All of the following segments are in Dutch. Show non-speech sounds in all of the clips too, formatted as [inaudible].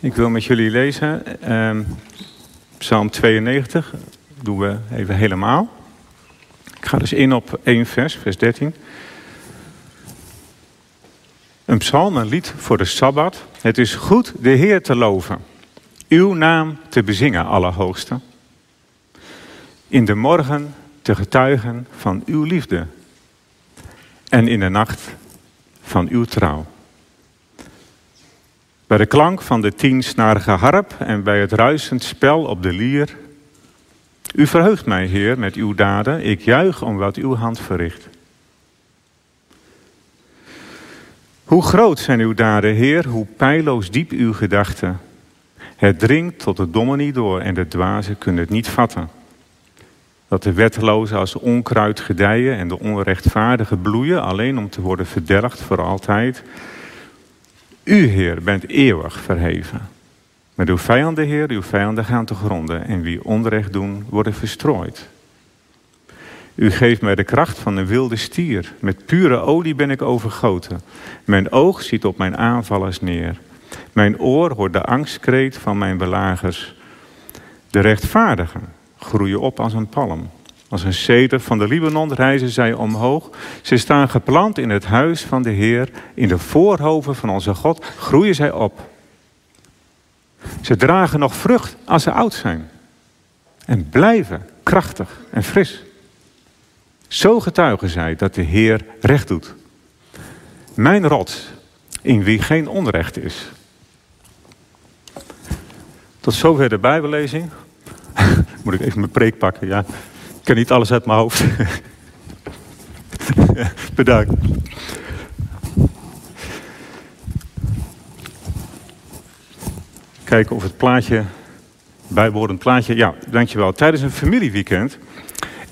Ik wil met jullie lezen ehm, Psalm 92. doen we even helemaal. Ik ga dus in op één vers, vers 13. Een psalm, een lied voor de Sabbat. Het is goed de Heer te loven. Uw naam te bezingen, Allerhoogste. In de morgen te getuigen van uw liefde. En in de nacht van uw trouw. Bij de klank van de tiensnarige harp en bij het ruisend spel op de lier. U verheugt mij, Heer, met uw daden. Ik juich om wat uw hand verricht. Hoe groot zijn uw daden, Heer, hoe pijloos diep uw gedachten. Het dringt tot de domme niet door en de dwazen kunnen het niet vatten. Dat de wettelozen als onkruid gedijen en de onrechtvaardigen bloeien, alleen om te worden verdelgd voor altijd. U, Heer, bent eeuwig verheven. Met uw vijanden, Heer, uw vijanden gaan te gronden. En wie onrecht doen, worden verstrooid. U geeft mij de kracht van een wilde stier. Met pure olie ben ik overgoten. Mijn oog ziet op mijn aanvallers neer. Mijn oor hoort de angstkreet van mijn belagers. De rechtvaardigen groeien op als een palm. Als een ceder van de Libanon reizen zij omhoog. Ze staan geplant in het huis van de Heer. In de voorhoven van onze God groeien zij op. Ze dragen nog vrucht als ze oud zijn. En blijven krachtig en fris. Zo getuigen zij dat de Heer recht doet. Mijn rots, in wie geen onrecht is. Tot zover de Bijbellezing. [laughs] Moet ik even mijn preek pakken, ja. Ken niet alles uit mijn hoofd. [laughs] Bedankt. Kijken of het plaatje, bijbehorend plaatje, ja, dankjewel. Tijdens een familieweekend,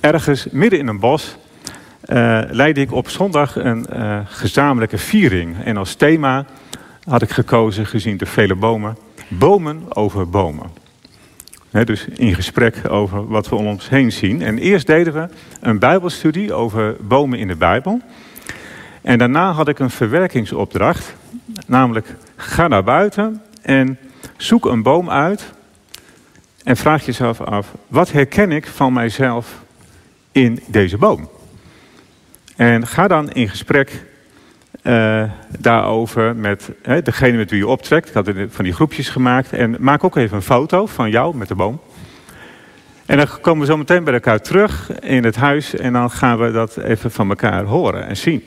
ergens midden in een bos, uh, leidde ik op zondag een uh, gezamenlijke viering. En als thema had ik gekozen, gezien de vele bomen, bomen over bomen. Dus in gesprek over wat we om ons heen zien. En eerst deden we een bijbelstudie over bomen in de Bijbel. En daarna had ik een verwerkingsopdracht. Namelijk, ga naar buiten en zoek een boom uit. En vraag jezelf af, wat herken ik van mijzelf in deze boom? En ga dan in gesprek uh, daarover met degene met wie je optrekt. Ik had van die groepjes gemaakt. En maak ook even een foto van jou met de boom. En dan komen we zo meteen bij elkaar terug in het huis. En dan gaan we dat even van elkaar horen en zien.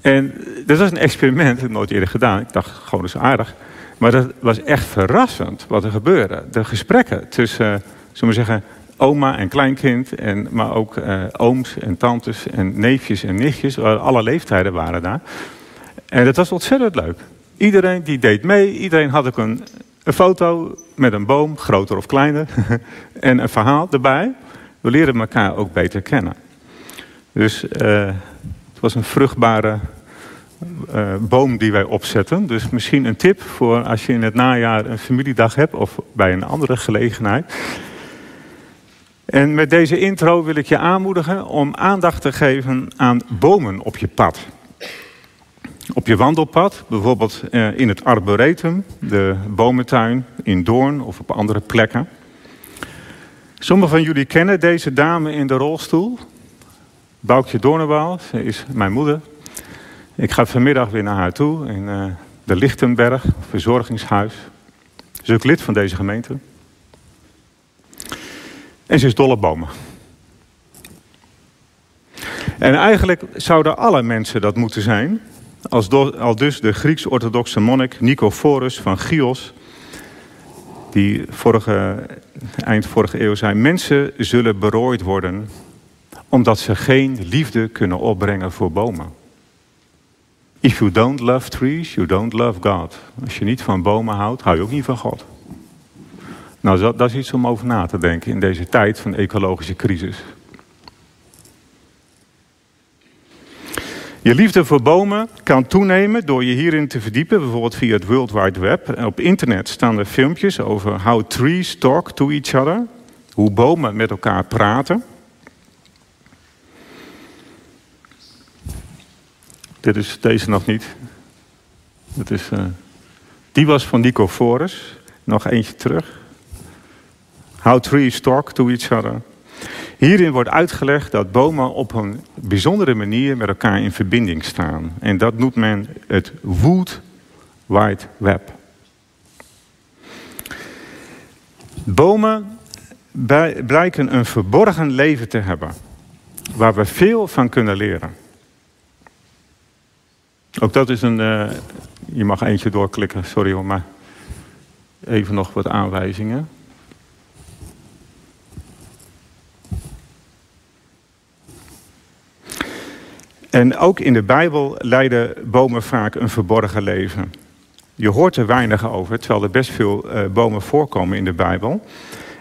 En dat was een experiment, dat nooit eerder gedaan. Ik dacht, gewoon eens aardig. Maar dat was echt verrassend wat er gebeurde. De gesprekken tussen, uh, zullen we zeggen, oma en kleinkind, en, maar ook uh, ooms en tantes en neefjes en nichtjes. Alle leeftijden waren daar. En dat was ontzettend leuk. Iedereen die deed mee. Iedereen had ook een, een foto met een boom, groter of kleiner. [laughs] en een verhaal erbij. We leerden elkaar ook beter kennen. Dus uh, het was een vruchtbare uh, boom die wij opzetten. Dus misschien een tip voor als je in het najaar een familiedag hebt of bij een andere gelegenheid. En met deze intro wil ik je aanmoedigen om aandacht te geven aan bomen op je pad. Op je wandelpad, bijvoorbeeld eh, in het arboretum, de bomentuin, in Doorn of op andere plekken. Sommigen van jullie kennen deze dame in de rolstoel. Boukje Doornenwaal, ze is mijn moeder. Ik ga vanmiddag weer naar haar toe in uh, de Lichtenberg, verzorgingshuis. Ze is ook lid van deze gemeente. En ze is dol op bomen. En eigenlijk zouden alle mensen dat moeten zijn. Als al dus de Grieks-orthodoxe monnik Nicophorus van Chios. Die vorige, eind vorige eeuw zei: Mensen zullen berooid worden. omdat ze geen liefde kunnen opbrengen voor bomen. If you don't love trees, you don't love God. Als je niet van bomen houdt, hou je ook niet van God. Nou, dat, dat is iets om over na te denken in deze tijd van ecologische crisis. Je liefde voor bomen kan toenemen door je hierin te verdiepen, bijvoorbeeld via het World Wide Web. Op internet staan er filmpjes over how trees talk to each other, hoe bomen met elkaar praten. Dit is deze nog niet. Dit is uh, Die was van Nico Forus. Nog eentje terug. How trees talk to each other. Hierin wordt uitgelegd dat bomen op een bijzondere manier met elkaar in verbinding staan. En dat noemt men het Wood Wide Web. Bomen blijken een verborgen leven te hebben, waar we veel van kunnen leren. Ook dat is een. Uh, je mag eentje doorklikken, sorry hoor, maar even nog wat aanwijzingen. En ook in de Bijbel leiden bomen vaak een verborgen leven. Je hoort er weinig over, terwijl er best veel uh, bomen voorkomen in de Bijbel.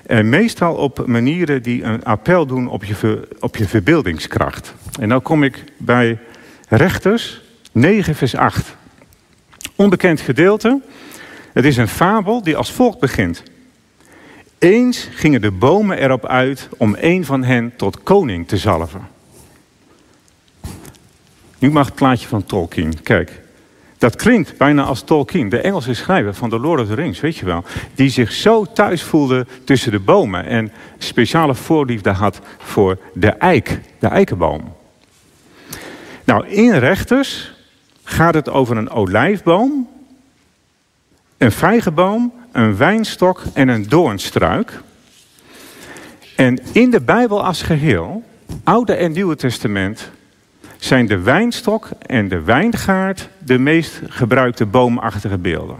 En meestal op manieren die een appel doen op je, op je verbeeldingskracht. En dan kom ik bij Rechters 9, vers 8. Onbekend gedeelte. Het is een fabel die als volgt begint. Eens gingen de bomen erop uit om een van hen tot koning te zalven. Nu mag het plaatje van Tolkien. Kijk, dat klinkt bijna als Tolkien, de Engelse schrijver van The Lord of the Rings, weet je wel. Die zich zo thuis voelde tussen de bomen en speciale voorliefde had voor de eik, de eikenboom. Nou, in rechters gaat het over een olijfboom, een vijgenboom, een wijnstok en een doornstruik. En in de Bijbel als geheel, Oude en Nieuwe Testament, zijn de wijnstok en de wijngaard de meest gebruikte boomachtige beelden.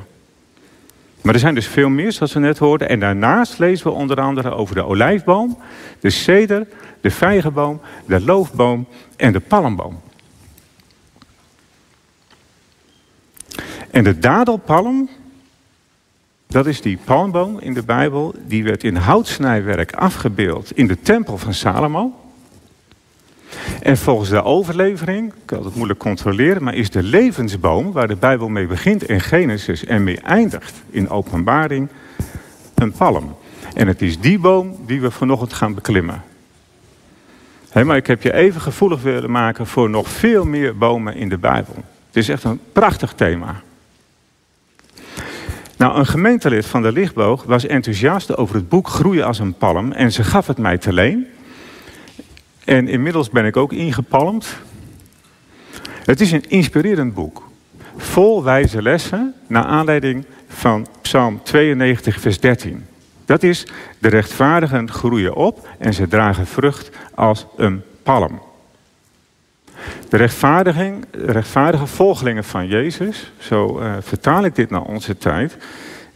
Maar er zijn dus veel meer, zoals we net hoorden. En daarnaast lezen we onder andere over de olijfboom, de ceder, de vijgenboom, de loofboom en de palmboom. En de dadelpalm, dat is die palmboom in de Bijbel, die werd in houtsnijwerk afgebeeld in de tempel van Salomo. En volgens de overlevering, ik kan het moeilijk controleren, maar is de levensboom waar de Bijbel mee begint in Genesis en mee eindigt in Openbaring een palm. En het is die boom die we vanochtend gaan beklimmen. maar ik heb je even gevoelig willen maken voor nog veel meer bomen in de Bijbel. Het is echt een prachtig thema. Nou, een gemeentelid van de Lichtboog was enthousiast over het boek Groeien als een palm en ze gaf het mij te leen. En inmiddels ben ik ook ingepalmd. Het is een inspirerend boek. Vol wijze lessen naar aanleiding van Psalm 92, vers 13. Dat is, de rechtvaardigen groeien op en ze dragen vrucht als een palm. De rechtvaardiging, rechtvaardige volgelingen van Jezus, zo uh, vertaal ik dit naar onze tijd,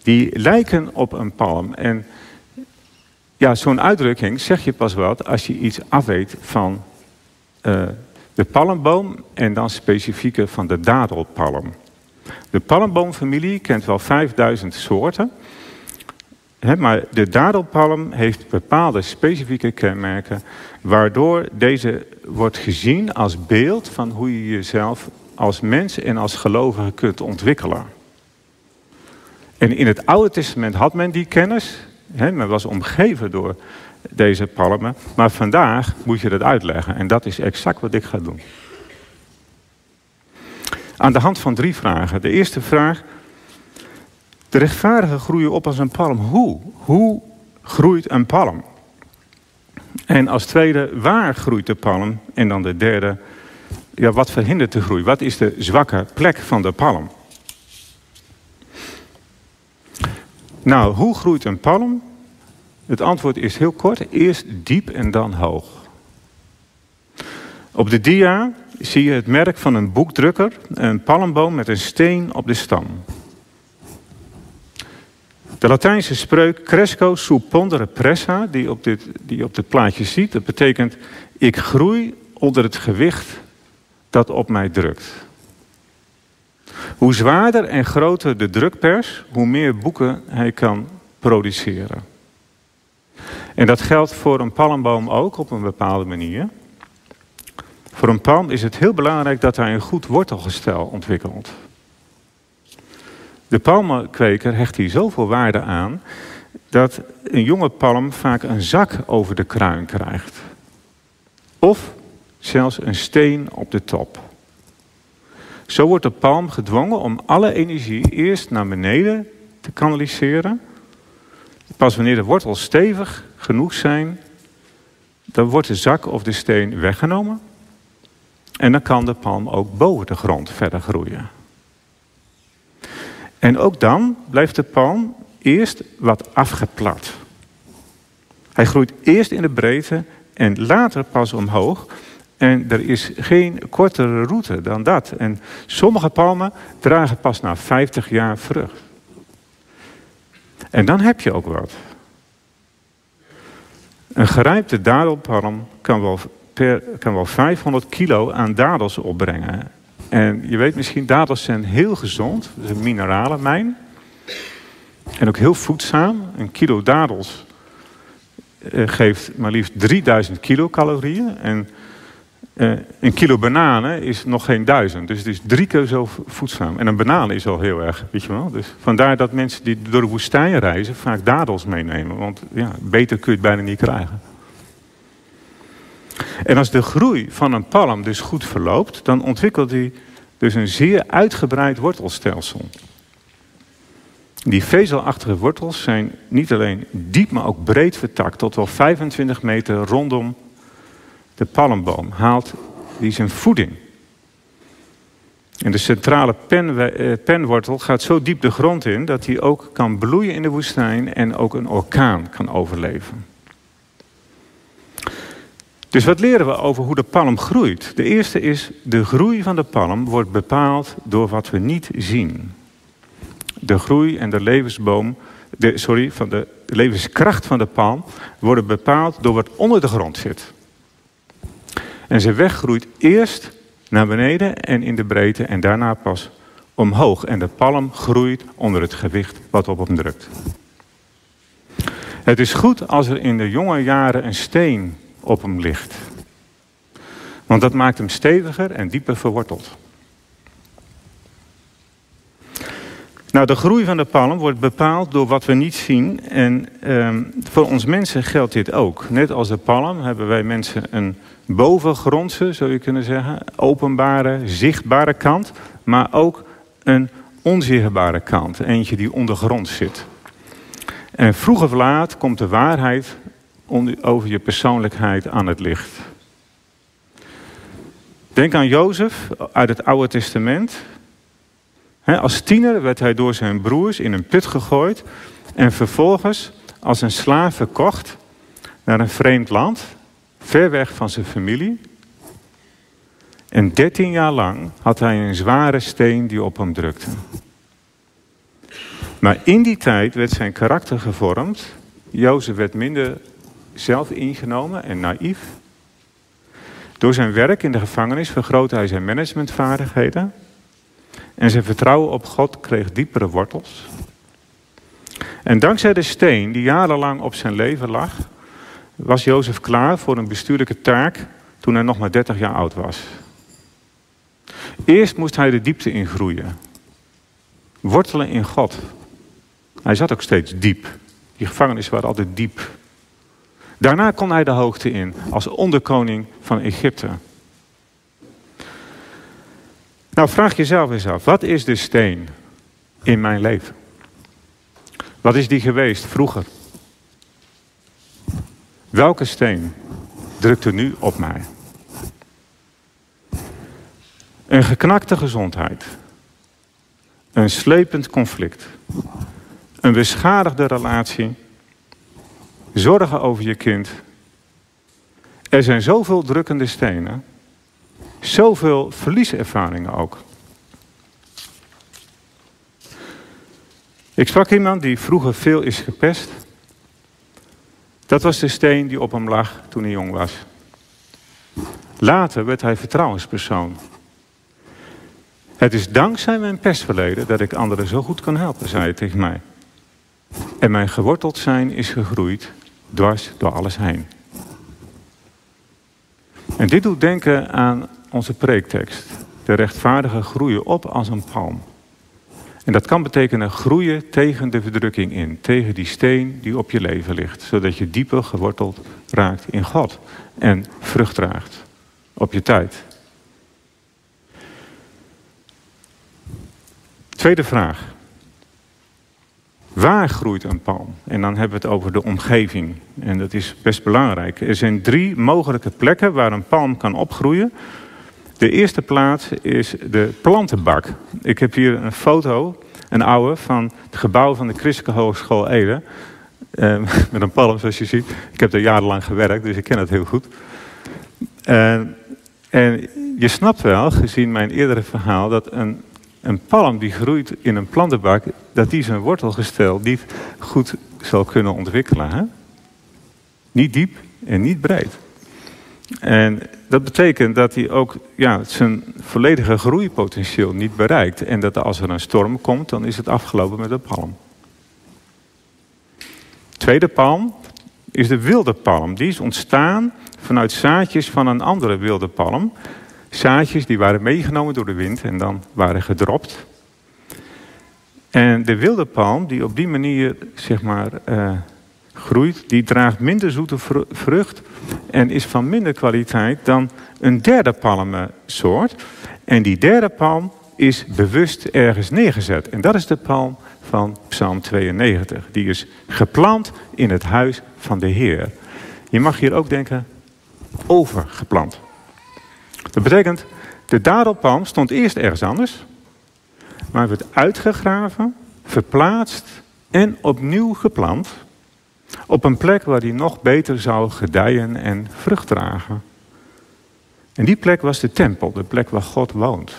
die lijken op een palm. En ja, zo'n uitdrukking zeg je pas wat als je iets afweet van uh, de palmboom en dan specifieke van de dadelpalm. De palmboomfamilie kent wel 5000 soorten. Hè, maar de dadelpalm heeft bepaalde specifieke kenmerken, waardoor deze wordt gezien als beeld van hoe je jezelf als mens en als gelovige kunt ontwikkelen. En in het Oude Testament had men die kennis, He, men was omgeven door deze palmen. Maar vandaag moet je dat uitleggen. En dat is exact wat ik ga doen. Aan de hand van drie vragen. De eerste vraag. De rechtvaardigen groeien op als een palm. Hoe? Hoe groeit een palm? En als tweede, waar groeit de palm? En dan de derde, ja, wat verhindert de groei? Wat is de zwakke plek van de palm? Nou, hoe groeit een palm? Het antwoord is heel kort. Eerst diep en dan hoog. Op de dia zie je het merk van een boekdrukker. Een palmboom met een steen op de stam. De Latijnse spreuk cresco su pondere pressa, die op, dit, die op dit plaatje ziet, dat betekent ik groei onder het gewicht dat op mij drukt. Hoe zwaarder en groter de drukpers, hoe meer boeken hij kan produceren. En dat geldt voor een palmboom ook op een bepaalde manier. Voor een palm is het heel belangrijk dat hij een goed wortelgestel ontwikkelt. De palmenkweker hecht hier zoveel waarde aan dat een jonge palm vaak een zak over de kruin krijgt. Of zelfs een steen op de top. Zo wordt de palm gedwongen om alle energie eerst naar beneden te kanaliseren. Pas wanneer de wortels stevig genoeg zijn, dan wordt de zak of de steen weggenomen. En dan kan de palm ook boven de grond verder groeien. En ook dan blijft de palm eerst wat afgeplat. Hij groeit eerst in de breedte en later pas omhoog. En er is geen kortere route dan dat. En sommige palmen dragen pas na 50 jaar vrucht. En dan heb je ook wat. Een gerijpte dadelpalm kan wel, per, kan wel 500 kilo aan dadels opbrengen. En je weet misschien, dadels zijn heel gezond. Het is een mineralenmijn. En ook heel voedzaam. Een kilo dadels uh, geeft maar liefst 3000 kilocalorieën. En uh, een kilo bananen is nog geen duizend. Dus het is drie keer zo voedzaam. En een banaan is al heel erg, weet je wel. Dus vandaar dat mensen die door de woestijn reizen vaak dadels meenemen. Want ja, beter kun je het bijna niet krijgen. En als de groei van een palm dus goed verloopt, dan ontwikkelt hij dus een zeer uitgebreid wortelstelsel. Die vezelachtige wortels zijn niet alleen diep, maar ook breed vertakt, tot wel 25 meter rondom de palmboom. Haalt die zijn voeding. En de centrale pen, eh, penwortel gaat zo diep de grond in dat hij ook kan bloeien in de woestijn en ook een orkaan kan overleven. Dus wat leren we over hoe de palm groeit? De eerste is, de groei van de palm wordt bepaald door wat we niet zien. De groei en de levensboom, sorry, van de levenskracht van de palm worden bepaald door wat onder de grond zit. En zijn weg groeit eerst naar beneden en in de breedte en daarna pas omhoog. En de palm groeit onder het gewicht wat op hem drukt. Het is goed als er in de jonge jaren een steen op hem ligt. Want dat maakt hem steviger en dieper verworteld. Nou, de groei van de palm wordt bepaald door wat we niet zien. En ehm, voor ons mensen geldt dit ook. Net als de palm hebben wij mensen een bovengrondse, zou je kunnen zeggen, openbare, zichtbare kant, maar ook een onzichtbare kant, eentje die ondergrond zit. En vroeg of laat komt de waarheid over je persoonlijkheid aan het licht. Denk aan Jozef uit het Oude Testament. als tiener werd hij door zijn broers in een put gegooid en vervolgens als een slaaf verkocht naar een vreemd land, ver weg van zijn familie. En dertien jaar lang had hij een zware steen die op hem drukte. Maar in die tijd werd zijn karakter gevormd. Jozef werd minder zelf ingenomen en naïef. Door zijn werk in de gevangenis vergrootte hij zijn managementvaardigheden. En zijn vertrouwen op God kreeg diepere wortels. En dankzij de steen die jarenlang op zijn leven lag, was Jozef klaar voor een bestuurlijke taak toen hij nog maar 30 jaar oud was. Eerst moest hij de diepte ingroeien. Wortelen in God. Hij zat ook steeds diep. Die gevangenissen waren altijd diep. Daarna kon hij de hoogte in als onderkoning van Egypte. Nou, vraag jezelf eens af, wat is de steen in mijn leven? Wat is die geweest vroeger? Welke steen drukt er nu op mij? Een geknakte gezondheid. Een slepend conflict. Een beschadigde relatie Zorgen over je kind. Er zijn zoveel drukkende stenen. Zoveel verlieservaringen ook. Ik sprak iemand die vroeger veel is gepest. Dat was de steen die op hem lag toen hij jong was. Later werd hij vertrouwenspersoon. Het is dankzij mijn pestverleden dat ik anderen zo goed kan helpen, zei hij tegen mij. En mijn geworteld zijn is gegroeid dwars door alles heen. En dit doet denken aan onze preektekst. De rechtvaardigen groeien op als een palm. En dat kan betekenen groeien tegen de verdrukking in. Tegen die steen die op je leven ligt. Zodat je dieper geworteld raakt in God. En vrucht draagt op je tijd. Tweede vraag. Waar groeit een palm? En dan hebben we het over de omgeving. En dat is best belangrijk. Er zijn drie mogelijke plekken waar een palm kan opgroeien. De eerste plaats is de plantenbak. Ik heb hier een foto, een oude, van het gebouw van de Christelijke Hogeschool Ede. Eh, [laughs] met een palm, zoals je ziet. Ik heb er jarenlang gewerkt, dus ik ken het heel goed. Uh, en je snapt wel, gezien mijn eerdere verhaal, dat een een palm die groeit in een plantenbak, dat die zijn wortelgestel niet goed zal kunnen ontwikkelen. Hè? Niet diep en niet breed. En dat betekent dat hij ook ja, zijn volledige groeipotentieel niet bereikt. En dat als er een storm komt, dan is het afgelopen met de palm. Tweede palm is de wilde palm. Die is ontstaan vanuit zaadjes van een andere wilde palm zaadjes die waren meegenomen door de wind en dan waren gedropt. En de wilde palm die op die manier zeg maar, uh, groeit, die draagt minder zoete vrucht en is van minder kwaliteit dan een derde palmensoort. En die derde palm is bewust ergens neergezet. En dat is de palm van Psalm 92. Die is geplant in het huis van de Heer. Je mag hier ook denken, overgeplant. Dat betekent, de dadelpalm stond eerst ergens anders, maar werd uitgegraven, verplaatst en opnieuw geplant op een plek waar hij nog beter zou gedijen en vrucht dragen. En die plek was de tempel, de plek waar God woont.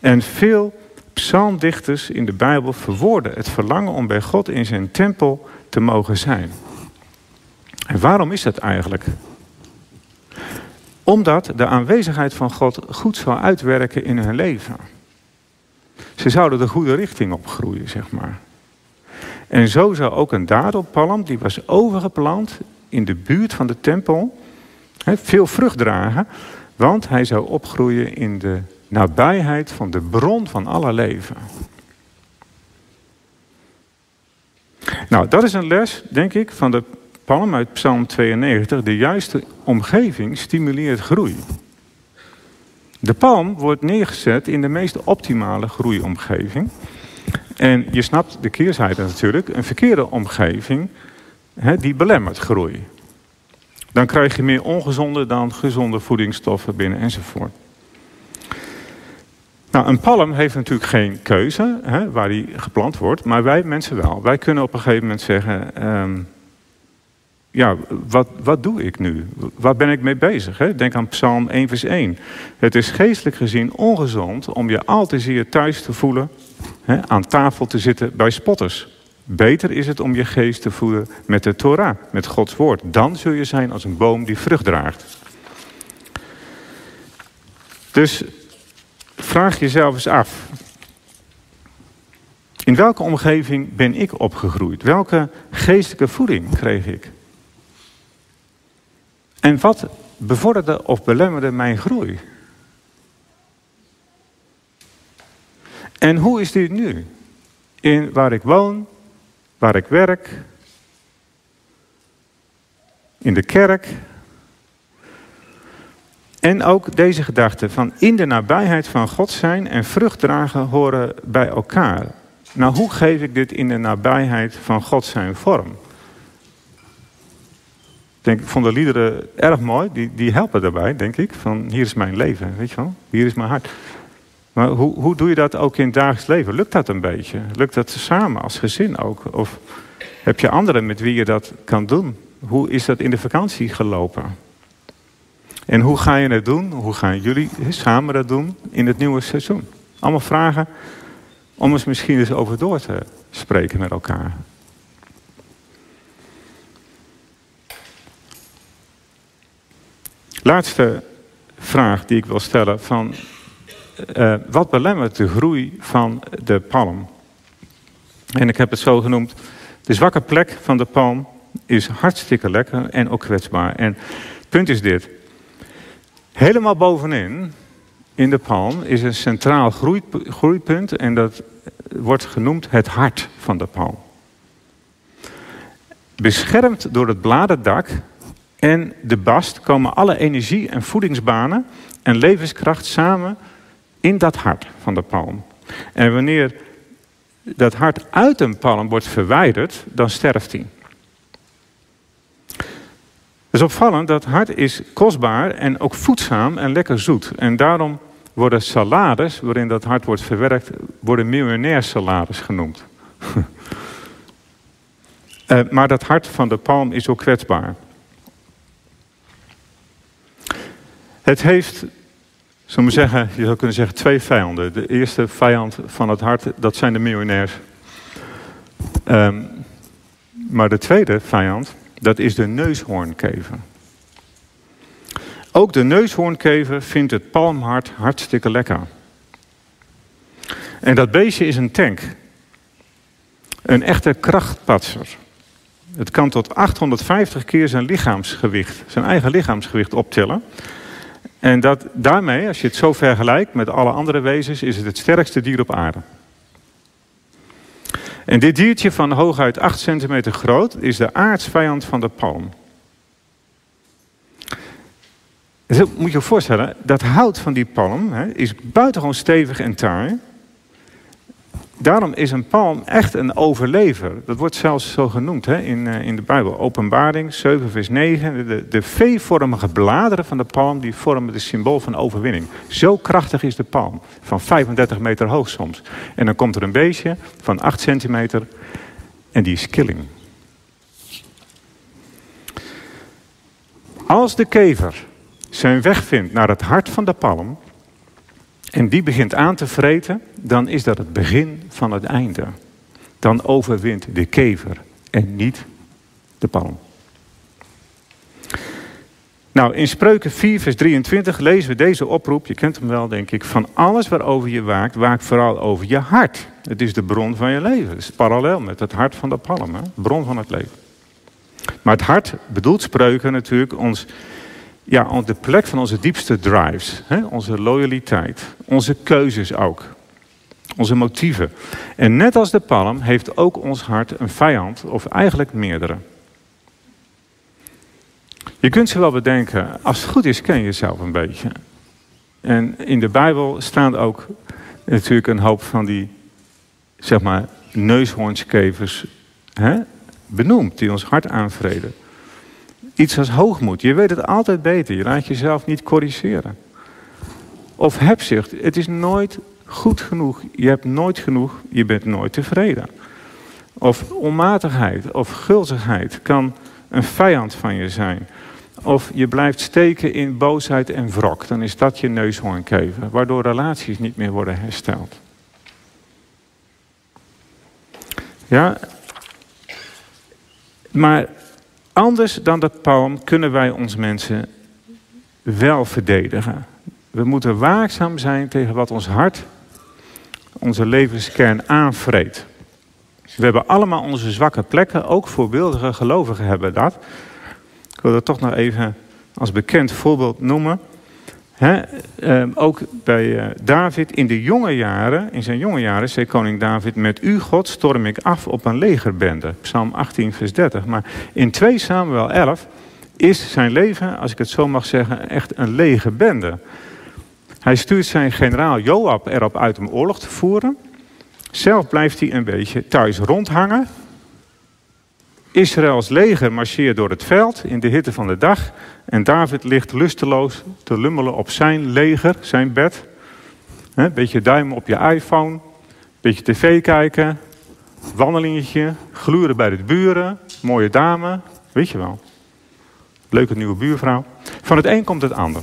En veel psalmdichters in de Bijbel verwoorden het verlangen om bij God in zijn tempel te mogen zijn. En waarom is dat eigenlijk? Omdat de aanwezigheid van God goed zou uitwerken in hun leven. Ze zouden de goede richting opgroeien, zeg maar. En zo zou ook een dadelpalm, die was overgeplant in de buurt van de tempel, veel vrucht dragen. Want hij zou opgroeien in de nabijheid van de bron van alle leven. Nou, dat is een les, denk ik, van de palm uit Psalm 92, de juiste omgeving stimuleert groei. De palm wordt neergezet in de meest optimale groeiomgeving. En je snapt de keerzijde natuurlijk, een verkeerde omgeving, hè, die belemmert groei. Dan krijg je meer ongezonde dan gezonde voedingsstoffen binnen enzovoort. Nou, een palm heeft natuurlijk geen keuze hè, waar die geplant wordt, maar wij mensen wel. Wij kunnen op een gegeven moment zeggen, um, ja, wat, wat doe ik nu? Waar ben ik mee bezig? Hè? Denk aan Psalm 1, vers 1. Het is geestelijk gezien ongezond om je al te zeer thuis te voelen, hè, aan tafel te zitten bij spotters. Beter is het om je geest te voeden met de Torah, met Gods woord. Dan zul je zijn als een boom die vrucht draagt. Dus vraag jezelf eens af. In welke omgeving ben ik opgegroeid? Welke geestelijke voeding kreeg ik? En wat bevorderde of belemmerde mijn groei? En hoe is dit nu? In waar ik woon, waar ik werk, in de kerk. En ook deze gedachte van in de nabijheid van God zijn en vrucht dragen horen bij elkaar. Nou, hoe geef ik dit in de nabijheid van God zijn vorm? Denk, ik vond de liederen erg mooi. Die, die helpen daarbij, denk ik. Van hier is mijn leven, weet je wel. Hier is mijn hart. Maar hoe, hoe doe je dat ook in het dagelijks leven? Lukt dat een beetje? Lukt dat samen als gezin ook? Of heb je anderen met wie je dat kan doen? Hoe is dat in de vakantie gelopen? En hoe ga je het doen? Hoe gaan jullie samen dat doen in het nieuwe seizoen? Allemaal vragen om eens misschien eens over door te spreken met elkaar. Laatste vraag die ik wil stellen van uh, wat belemmert de groei van de palm? En ik heb het zo genoemd, de zwakke plek van de palm is hartstikke lekker en ook kwetsbaar. En het punt is dit, helemaal bovenin in de palm is een centraal groeipunt en dat wordt genoemd het hart van de palm. Beschermd door het bladerdak en de bast komen alle energie en voedingsbanen en levenskracht samen in dat hart van de palm. En wanneer dat hart uit een palm wordt verwijderd, dan sterft hij. Het is opvallend, dat hart is kostbaar en ook voedzaam en lekker zoet. En daarom worden salades, waarin dat hart wordt verwerkt, worden miljonairsalades genoemd. uh, [laughs] maar dat hart van de palm is ook kwetsbaar. Het heeft, zullen we zeggen, je zou kunnen zeggen, twee vijanden. De eerste vijand van het hart, dat zijn de miljonairs. Um, maar de tweede vijand, dat is de neushoornkever. Ook de neushoornkever vindt het palmhart hartstikke lekker. En dat beestje is een tank. Een echte krachtpatser. Het kan tot 850 keer zijn lichaamsgewicht, zijn eigen lichaamsgewicht optillen. En dat, daarmee, als je het zo vergelijkt met alle andere wezens, is het het sterkste dier op aarde. En dit diertje van hooguit 8 centimeter groot is de aardsvijand van de palm. Dus moet je je voorstellen, dat hout van die palm hè, is buitengewoon stevig en taai. Daarom is een palm echt een overlever. Dat wordt zelfs zo genoemd hè, in, uh, in de Bijbel. Openbaring 7 vers 9. De, de V-vormige bladeren van de palm die vormen het symbool van overwinning. Zo krachtig is de palm. Van 35 meter hoog soms. En dan komt er een beestje van 8 centimeter en die is killing. Als de kever zijn weg vindt naar het hart van de palm en die begint aan te vreten, dan is dat het begin van het einde. Dan overwint de kever en niet de palm. Nou, in Spreuken 4, vers 23 lezen we deze oproep, je kent hem wel denk ik, van alles waarover je waakt, waak vooral over je hart. Het is de bron van je leven. Het is parallel met het hart van de palm, hè? bron van het leven. Maar het hart bedoelt Spreuken natuurlijk ons ja, de plek van onze diepste drives. Hè? Onze loyaliteit, onze keuzes ook. Onze motieven. En net als de palm heeft ook ons hart een vijand, of eigenlijk meerdere. Je kunt ze wel bedenken, als het goed is, ken je jezelf een beetje. En in de Bijbel staan ook natuurlijk een hoop van die, zeg maar, neushoornskevers hè, benoemd, die ons hart aanvreden. Iets als hoogmoed. Je weet het altijd beter. Je laat jezelf niet corrigeren. Of hebzucht. Het is nooit goed genoeg. Je hebt nooit genoeg. Je bent nooit tevreden. Of onmatigheid of gulzigheid kan een vijand van je zijn. Of je blijft steken in boosheid en wrok. Dan is dat je neushoornkever. Waardoor relaties niet meer worden hersteld. Ja. Maar Anders dan de palm kunnen wij ons mensen wel verdedigen. We moeten waakzaam zijn tegen wat ons hart, onze levenskern aanvreet. We hebben allemaal onze zwakke plekken, ook voorbeeldige gelovigen hebben dat. Ik wil dat toch nog even als bekend voorbeeld noemen. Ehm, ook bij eh, David in de jonge jaren, in zijn jonge jaren, zei koning David: Met u, God, storm ik af op een legerbende. Psalm 18, vers 30. Maar in 2 Samuel 11 is zijn leven, als ik het zo mag zeggen, echt een legerbende. Hij stuurt zijn generaal Joab erop uit om oorlog te voeren. Zelf blijft hij een beetje thuis rondhangen. Israëls leger marcheert door het veld in de hitte van de dag. En David ligt lusteloos te lummelen op zijn leger, zijn bed. Een beetje duimen op je iPhone. Beetje tv kijken. Wandelingetje. Gluren bij de buren. Mooie dame. Weet je wel. Leuke nieuwe buurvrouw. Van het een komt het ander.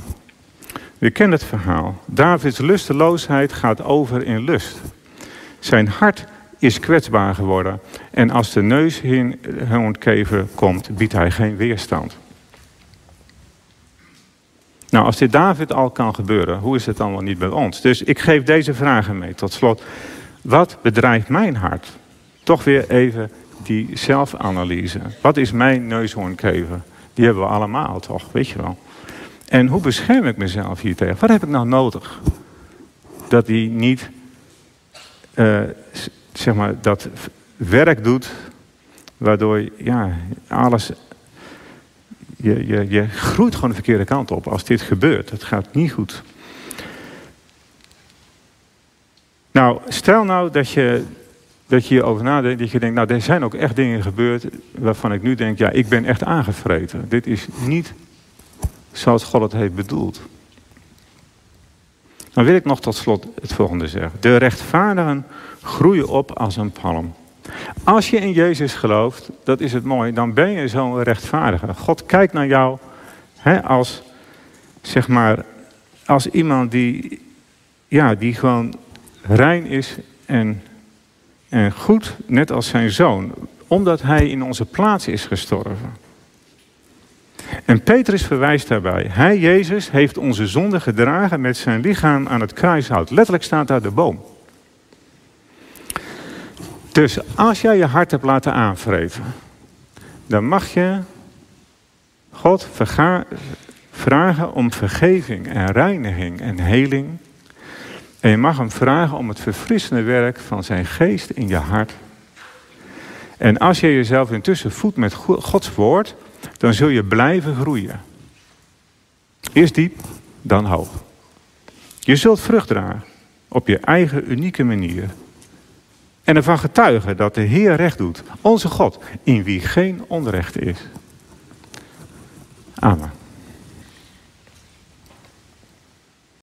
We kennen het verhaal. Davids lusteloosheid gaat over in lust. Zijn hart is kwetsbaar geworden. En als de neushoornkever komt, biedt hij geen weerstand. Nou, als dit David al kan gebeuren, hoe is het dan wel niet bij ons? Dus ik geef deze vragen mee tot slot. Wat bedrijft mijn hart? Toch weer even die zelfanalyse. Wat is mijn neushoornkever? Die hebben we allemaal toch, weet je wel. En hoe bescherm ik mezelf hier tegen? Wat heb ik nou nodig? Dat die niet uh, zeg maar, dat werk doet, waardoor ja, alles. Je, je, je groeit gewoon de verkeerde kant op als dit gebeurt. Het gaat niet goed. Nou, stel nou dat je, dat je hierover nadenkt, dat je denkt, nou, er zijn ook echt dingen gebeurd waarvan ik nu denk, ja, ik ben echt aangevreten. Dit is niet zoals God het heeft bedoeld. Dan wil ik nog tot slot het volgende zeggen. De rechtvaardigen groeien op als een palm. Als je in Jezus gelooft, dat is het mooi, dan ben je zo'n rechtvaardige. God kijkt naar jou hè, als, zeg maar, als iemand die, ja, die gewoon rein is en, en goed, net als zijn zoon, omdat hij in onze plaats is gestorven. En Petrus verwijst daarbij. Hij, Jezus, heeft onze zonde gedragen met zijn lichaam aan het kruishout. Letterlijk staat daar de boom. Dus als jij je hart hebt laten aanvreten, dan mag je God vragen om vergeving en reiniging en heling. En je mag hem vragen om het verfrissende werk van zijn geest in je hart. En als je jezelf intussen voedt met Gods woord, dan zul je blijven groeien. Eerst diep, dan hoog. Je zult vrucht dragen op je eigen unieke manier. En ervan getuigen dat de Heer recht doet, onze God, in wie geen onrecht is. Amen.